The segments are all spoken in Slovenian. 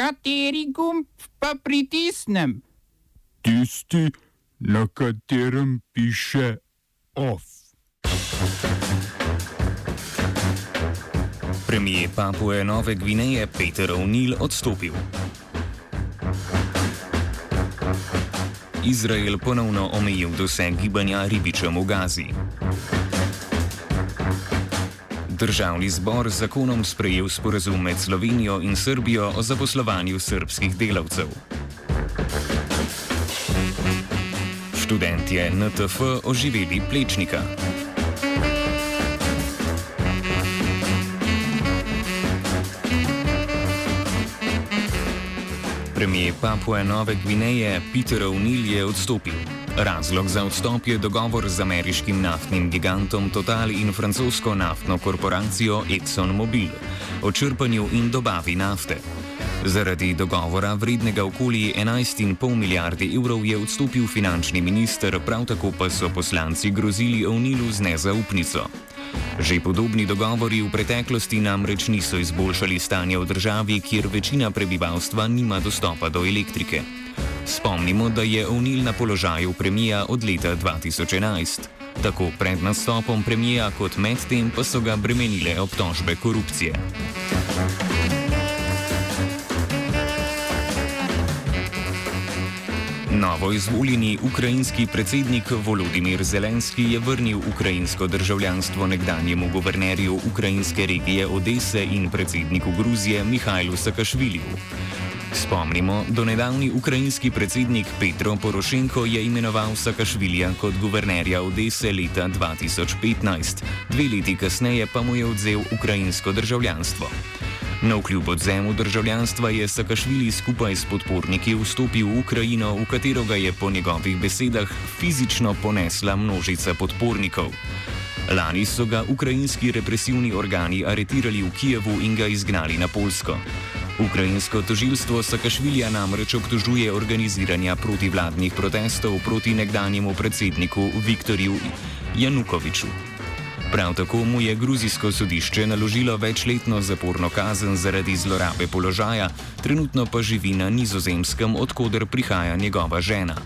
Kateri gumb pa pritisnem? Tisti, na katerem piše OF. Premijer Papue Nove Gvineje Peter O'Neill odstopil. Izrael ponovno omejil doseg gibanja ribičem v Gazi. Državni zbor z zakonom sprejel sporazum med Slovenijo in Srbijo o zaposlovanju srbskih delavcev. Študentje NTF oživeli plečnika. Premijer Papue Nove Gvineje Peter O'Neill je odstopil. Razlog za odstop je dogovor z ameriškim naftnim gigantom Total in francosko naftno korporacijo ExxonMobil o črpanju in dobavi nafte. Zaradi dogovora vrednega okoli 11,5 milijarde evrov je odstopil finančni minister, prav tako pa so poslanci grozili O'Neillu z nezaupnico. Že podobni dogovori v preteklosti namreč niso izboljšali stanja v državi, kjer večina prebivalstva nima dostopa do elektrike. Spomnimo, da je O'Neill na položaju premija od leta 2011. Tako pred nastopom premija kot medtem pa so ga bremenile obtožbe korupcije. Novo izvoljeni ukrajinski predsednik Volodimir Zelenski je vrnil ukrajinsko državljanstvo nekdanjemu guvernerju ukrajinske regije Odese in predsedniku Gruzije Mihajlu Sakašviliju. Spomnimo, do nedavni ukrajinski predsednik Petro Porošenko je imenoval Sakašvilija kot guvernerja Odese leta 2015, dve leti kasneje pa mu je odzel ukrajinsko državljanstvo. Na vkljub odzemu državljanstva je Sakašvili skupaj s podporniki vstopil v Ukrajino, v katero ga je po njegovih besedah fizično ponesla množica podpornikov. Lani so ga ukrajinski represivni organi aretirali v Kijevu in ga izgnali na Polsko. Ukrajinsko tožilstvo Sakašvilja namreč obtožuje organiziranja protivladnih protestov proti nekdanjemu predsedniku Viktorju Janukoviču. Prav tako mu je gruzijsko sodišče naložilo večletno zaporno kazen zaradi zlorabe položaja, trenutno pa živi na nizozemskem, odkuder prihaja njegova žena.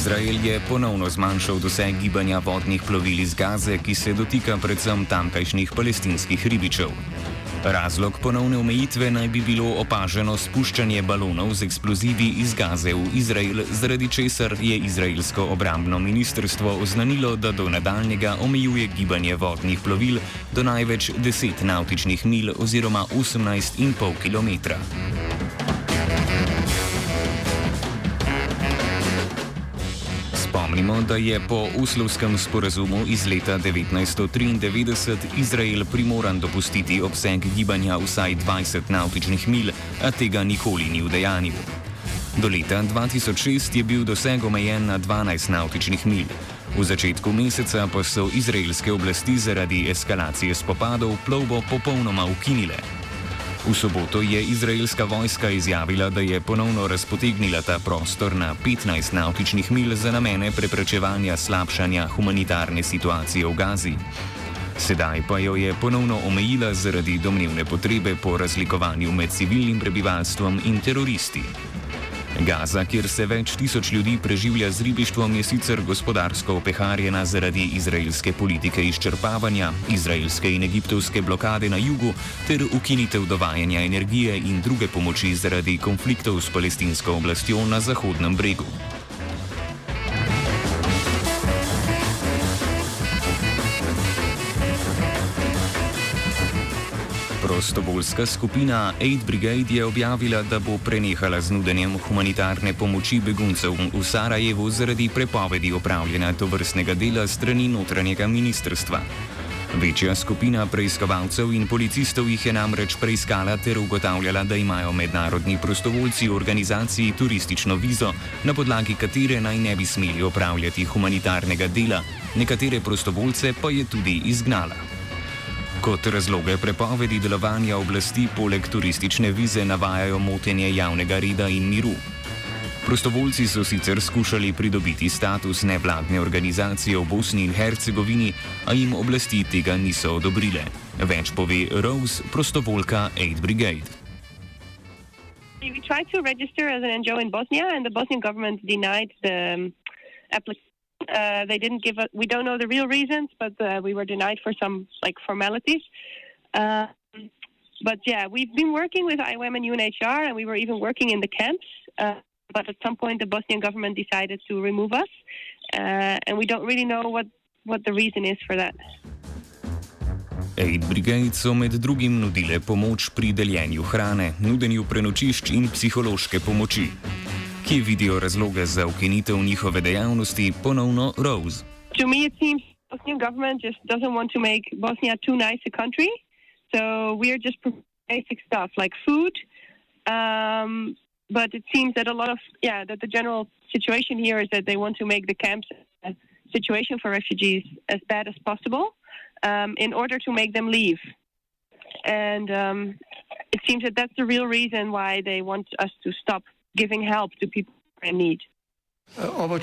Izrael je ponovno zmanjšal doseg gibanja vodnih plovil iz Gaze, ki se dotika predvsem tamkajšnjih palestinskih ribičev. Razlog ponovne omejitve naj bi bilo opaženo spuščanje balonov z eksplozivi iz Gaze v Izrael, zaradi česar je izraelsko obrambno ministrstvo oznanilo, da do nadaljnjega omejuje gibanje vodnih plovil do največ 10 nautičnih mil oziroma 18,5 km. Spomnimo, da je po uslovskem sporazumu iz leta 1993 Izrael primoran dopustiti obseg gibanja vsaj 20 nautičnih mil, a tega nikoli ni vdejanil. Do leta 2006 je bil doseg omejen na 12 nautičnih mil. V začetku meseca pa so izraelske oblasti zaradi eskalacije spopadov plovbo popolnoma ukinile. V soboto je izraelska vojska izjavila, da je ponovno razpotegnila ta prostor na 15 nautičnih mil za namene preprečevanja slabšanja humanitarne situacije v Gazi. Sedaj pa jo je ponovno omejila zaradi domnevne potrebe po razlikovanju med civilnim prebivalstvom in teroristi. Gaza, kjer se več tisoč ljudi preživlja z ribištvom, je sicer gospodarsko opeharjena zaradi izraelske politike izčrpavanja, izraelske in egiptovske blokade na jugu ter ukinitev dovajanja energije in druge pomoči zaradi konfliktov s palestinsko oblastjo na Zahodnem bregu. Prostovoljska skupina Aid Brigade je objavila, da bo prenehala z nudenjem humanitarne pomoči beguncev v Sarajevu zaradi prepovedi opravljanja tovrstnega dela strani notranjega ministrstva. Večja skupina preiskovalcev in policistov jih je namreč preiskala ter ugotavljala, da imajo mednarodni prostovoljci v organizaciji turistično vizo, na podlagi katere naj ne bi smeli opravljati humanitarnega dela, nekatere prostovoljce pa je tudi izgnala. Kot razloge prepovedi delovanja oblasti poleg turistične vize navajajo motenje javnega reda in miru. Prostovoljci so sicer skušali pridobiti status nevladne organizacije v Bosni in Hercegovini, a jim oblasti tega niso odobrile. Več pove Rose, prostovoljka Aid Brigade. We tried to register as an NGO in Bosnia, and the Bosnian government denied the um, application. Uh, they didn't give us. We don't know the real reasons, but uh, we were denied for some like formalities. Uh, but yeah, we've been working with IOM and UNHR, and we were even working in the camps. Uh, but at some point, the Bosnian government decided to remove us, uh, and we don't really know what what the reason is for that. Aid Brigade so med drugim nudile pomoč pri deljenju hrane, nudenju prenočišč in psihološke pomoči. Kje vidijo razloge za ukinitev njihove dejavnosti, ponovno Rose. To me, it seems the Bosnian government just doesn't want to make Bosnia too nice a country. So we're just basic stuff like food. Um, but it seems that a lot of, yeah, that the general situation here is that they want to make the camps a situation for refugees as bad as possible um, in order to make them leave. And um, it seems that that's the real reason why they want us to stop giving help to people in need. Oba,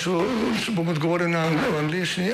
bom na angliški.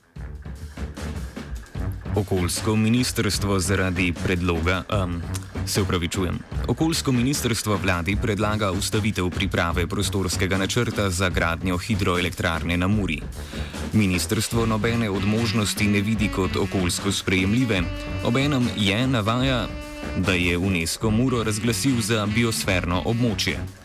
Okoljsko ministrstvo zaradi predloga. Um, se upravičujem. Okoljsko ministrstvo vladi predlaga ustavitev priprave prostorskega načrta za gradnjo hidroelektrarne na Muri. Ministrstvo nobene od možnosti ne vidi kot okoljsko sprejemljive, obenem je navaja, da je UNESCO Muro razglasil za biosferno območje.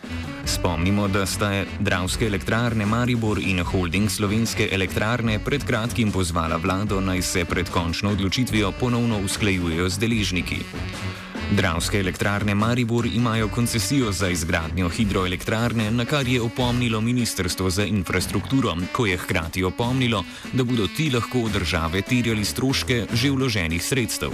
Spomnimo, da sta Dravske elektrarne Maribor in holding Slovenske elektrarne pred kratkim pozvala vlado naj se pred končno odločitvijo ponovno usklajujejo z deležniki. Dravske elektrarne Maribor imajo koncesijo za izgradnjo hidroelektrarne, na kar je opomnilo Ministrstvo za infrastrukturo, ko je hkrati opomnilo, da bodo ti lahko od države terjali stroške že vloženih sredstev.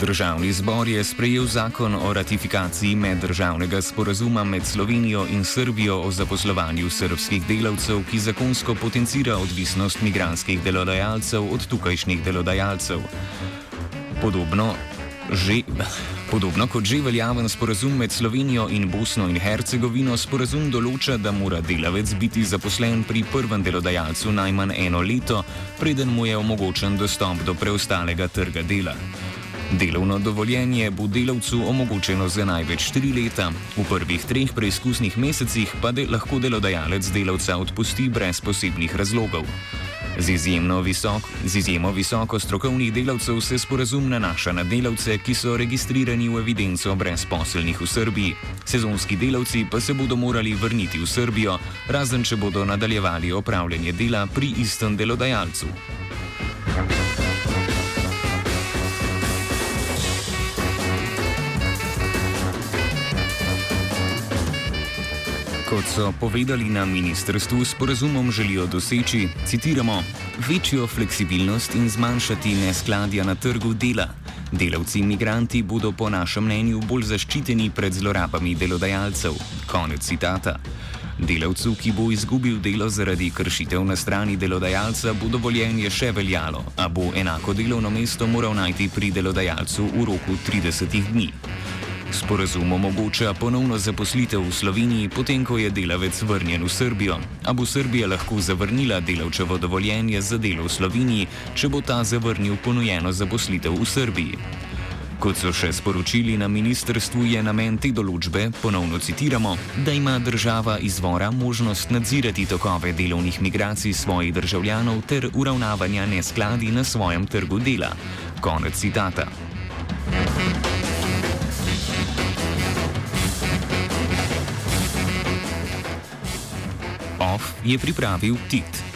Državni zbor je sprejel zakon o ratifikaciji meddržavnega sporazuma med Slovenijo in Srbijo o zaposlovanju srbskih delavcev, ki zakonsko potencira odvisnost migranskih delodajalcev od tukajšnjih delodajalcev. Podobno, že, podobno kot že veljaven sporazum med Slovenijo in Bosno in Hercegovino, sporazum določa, da mora delavec biti zaposlen pri prvem delodajalcu najmanj eno leto, preden mu je omogočen dostop do preostalega trga dela. Delovno dovoljenje bo delavcu omogočeno za največ tri leta, v prvih treh preizkusnih mesecih pa de lahko delodajalec delavca odpusti brez posebnih razlogov. Z, visok, z izjemo visoko strokovnih delavcev se sporazum nanaša na delavce, ki so registrirani v evidenco brezposelnih v Srbiji. Sezonski delavci pa se bodo morali vrniti v Srbijo, razen če bodo nadaljevali opravljanje dela pri istem delodajalcu. Kot so povedali na ministrstvu, s porazumom želijo doseči, citiramo, večjo fleksibilnost in zmanjšati neskladja na trgu dela. Delavci imigranti bodo po našem mnenju bolj zaščiteni pred zlorabami delodajalcev. Konec citata. Delavcu, ki bo izgubil delo zaradi kršitev na strani delodajalca, bo dovoljenje še veljalo, a bo enako delovno mesto moral najti pri delodajalcu v roku 30 dni. Sporazum omogoča ponovno zaposlitev v Sloveniji, potem ko je delavec vrnjen v Srbijo, a bo Srbija lahko zavrnila delavčevo dovoljenje za delo v Sloveniji, če bo ta zavrnil ponujeno zaposlitev v Srbiji. Kot so še sporočili na ministrstvu, je namen te določbe, ponovno citiramo, da ima država izvora možnost nadzirati tokove delovnih migracij svojih državljanov ter uravnavanja neskladi na svojem trgu dela. Konec citata. OF je pripravil Tit.